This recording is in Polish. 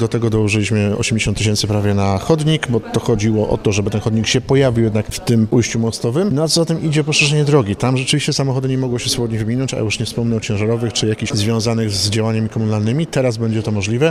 Do tego dołożyliśmy 80 tysięcy prawie na chodnik, bo to chodziło o to, żeby ten chodnik się pojawił jednak w tym ujściu mostowym. No a co za tym idzie poszerzenie drogi. Tam rzeczywiście samochody nie mogły się swobodnie wyminąć, a już nie wspomnę o ciężarowych czy jakichś związanych z działaniami komunalnymi. Teraz będzie to możliwe.